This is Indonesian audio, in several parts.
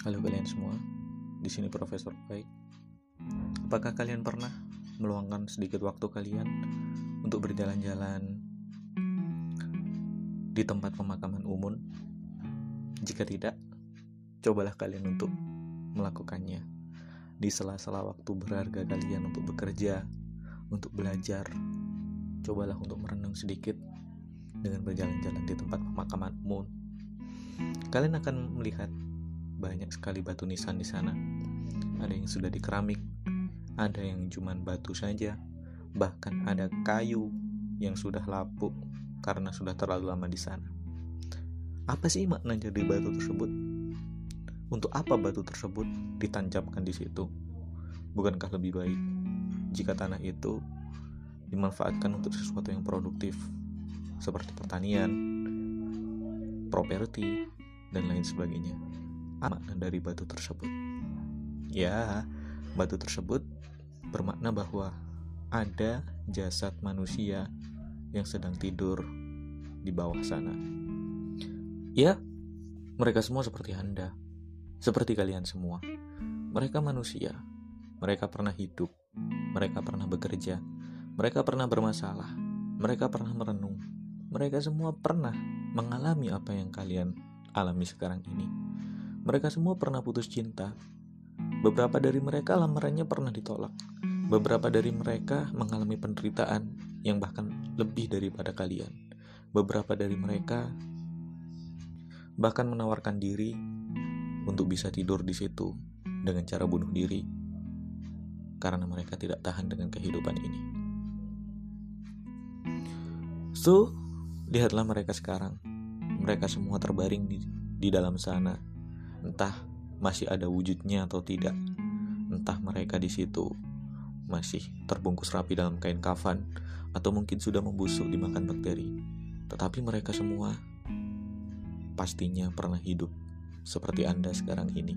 Halo kalian semua, di sini Profesor Baik. Apakah kalian pernah meluangkan sedikit waktu kalian untuk berjalan-jalan di tempat pemakaman umum? Jika tidak, cobalah kalian untuk melakukannya di sela-sela waktu berharga kalian untuk bekerja, untuk belajar. Cobalah untuk merenung sedikit dengan berjalan-jalan di tempat pemakaman umum. Kalian akan melihat banyak sekali batu nisan di sana. Ada yang sudah di keramik, ada yang cuma batu saja, bahkan ada kayu yang sudah lapuk karena sudah terlalu lama di sana. Apa sih makna dari batu tersebut? Untuk apa batu tersebut ditancapkan di situ? Bukankah lebih baik jika tanah itu dimanfaatkan untuk sesuatu yang produktif, seperti pertanian, properti, dan lain sebagainya? Makna dari batu tersebut? Ya, batu tersebut bermakna bahwa ada jasad manusia yang sedang tidur di bawah sana. Ya, mereka semua seperti Anda, seperti kalian semua. Mereka manusia, mereka pernah hidup, mereka pernah bekerja, mereka pernah bermasalah, mereka pernah merenung, mereka semua pernah mengalami apa yang kalian alami sekarang ini. Mereka semua pernah putus cinta. Beberapa dari mereka lamarannya pernah ditolak. Beberapa dari mereka mengalami penderitaan yang bahkan lebih daripada kalian. Beberapa dari mereka bahkan menawarkan diri untuk bisa tidur di situ dengan cara bunuh diri karena mereka tidak tahan dengan kehidupan ini. So, lihatlah mereka sekarang. Mereka semua terbaring di, di dalam sana entah masih ada wujudnya atau tidak. Entah mereka di situ masih terbungkus rapi dalam kain kafan atau mungkin sudah membusuk dimakan bakteri. Tetapi mereka semua pastinya pernah hidup seperti Anda sekarang ini.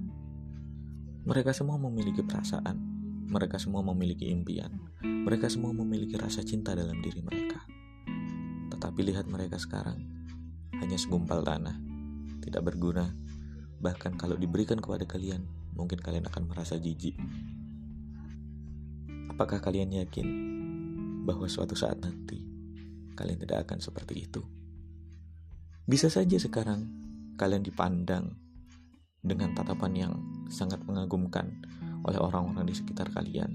Mereka semua memiliki perasaan, mereka semua memiliki impian, mereka semua memiliki rasa cinta dalam diri mereka. Tetapi lihat mereka sekarang, hanya segumpal tanah, tidak berguna, Bahkan kalau diberikan kepada kalian, mungkin kalian akan merasa jijik. Apakah kalian yakin bahwa suatu saat nanti kalian tidak akan seperti itu? Bisa saja sekarang kalian dipandang dengan tatapan yang sangat mengagumkan oleh orang-orang di sekitar kalian.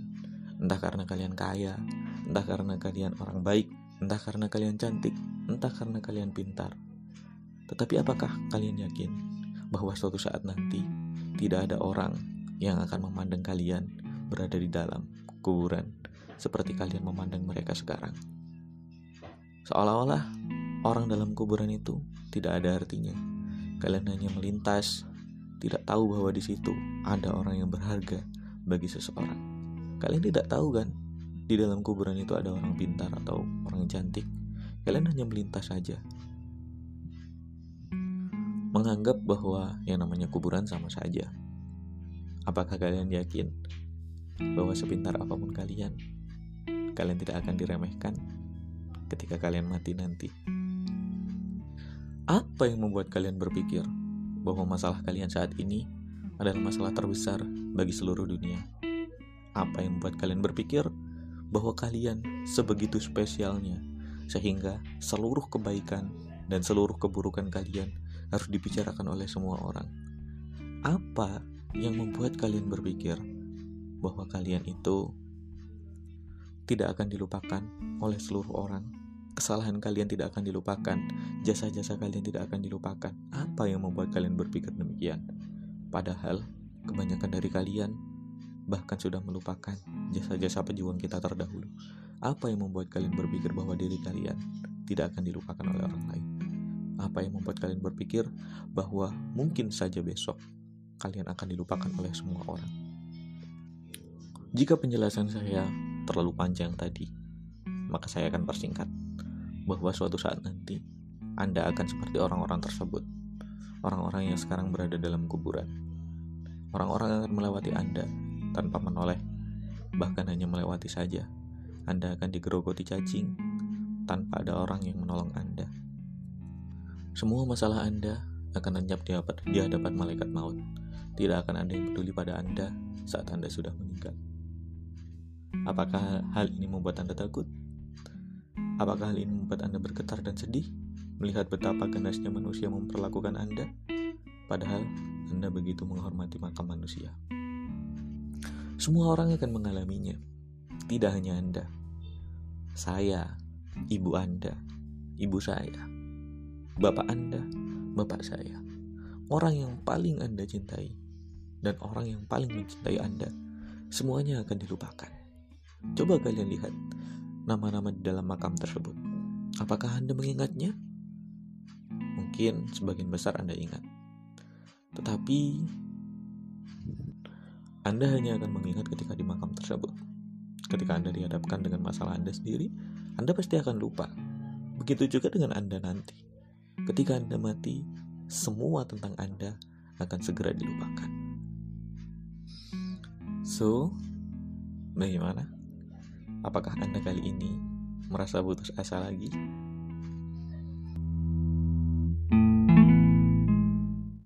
Entah karena kalian kaya, entah karena kalian orang baik, entah karena kalian cantik, entah karena kalian pintar. Tetapi apakah kalian yakin bahwa suatu saat nanti tidak ada orang yang akan memandang kalian berada di dalam kuburan seperti kalian memandang mereka sekarang. Seolah-olah orang dalam kuburan itu tidak ada artinya. Kalian hanya melintas, tidak tahu bahwa di situ ada orang yang berharga bagi seseorang. Kalian tidak tahu kan, di dalam kuburan itu ada orang pintar atau orang cantik. Kalian hanya melintas saja, menganggap bahwa yang namanya kuburan sama saja. Apakah kalian yakin bahwa sepintar apa pun kalian, kalian tidak akan diremehkan ketika kalian mati nanti? Apa yang membuat kalian berpikir bahwa masalah kalian saat ini adalah masalah terbesar bagi seluruh dunia? Apa yang membuat kalian berpikir bahwa kalian sebegitu spesialnya sehingga seluruh kebaikan dan seluruh keburukan kalian harus dibicarakan oleh semua orang. Apa yang membuat kalian berpikir bahwa kalian itu tidak akan dilupakan oleh seluruh orang? Kesalahan kalian tidak akan dilupakan, jasa-jasa kalian tidak akan dilupakan. Apa yang membuat kalian berpikir demikian? Padahal kebanyakan dari kalian bahkan sudah melupakan jasa-jasa pejuang kita terdahulu. Apa yang membuat kalian berpikir bahwa diri kalian tidak akan dilupakan oleh orang lain? Apa yang membuat kalian berpikir bahwa mungkin saja besok kalian akan dilupakan oleh semua orang? Jika penjelasan saya terlalu panjang tadi, maka saya akan persingkat bahwa suatu saat nanti Anda akan seperti orang-orang tersebut, orang-orang yang sekarang berada dalam kuburan. Orang-orang akan melewati Anda tanpa menoleh, bahkan hanya melewati saja. Anda akan digerogoti cacing tanpa ada orang yang menolong Anda. Semua masalah Anda akan lenyap di hadapan malaikat maut. tidak akan ada yang peduli pada Anda saat Anda sudah meninggal. Apakah hal ini membuat Anda takut? Apakah hal ini membuat Anda bergetar dan sedih melihat betapa ganasnya manusia memperlakukan Anda? Padahal Anda begitu menghormati makam manusia. Semua orang akan mengalaminya, tidak hanya Anda. Saya, ibu Anda, ibu saya, bapak Anda, bapak saya, orang yang paling Anda cintai, dan orang yang paling mencintai Anda, semuanya akan dilupakan. Coba kalian lihat nama-nama di dalam makam tersebut. Apakah Anda mengingatnya? Mungkin sebagian besar Anda ingat. Tetapi Anda hanya akan mengingat ketika di makam tersebut. Ketika Anda dihadapkan dengan masalah Anda sendiri, Anda pasti akan lupa. Begitu juga dengan Anda nanti. Ketika Anda mati, semua tentang Anda akan segera dilupakan. So, bagaimana? Apakah Anda kali ini merasa putus asa lagi?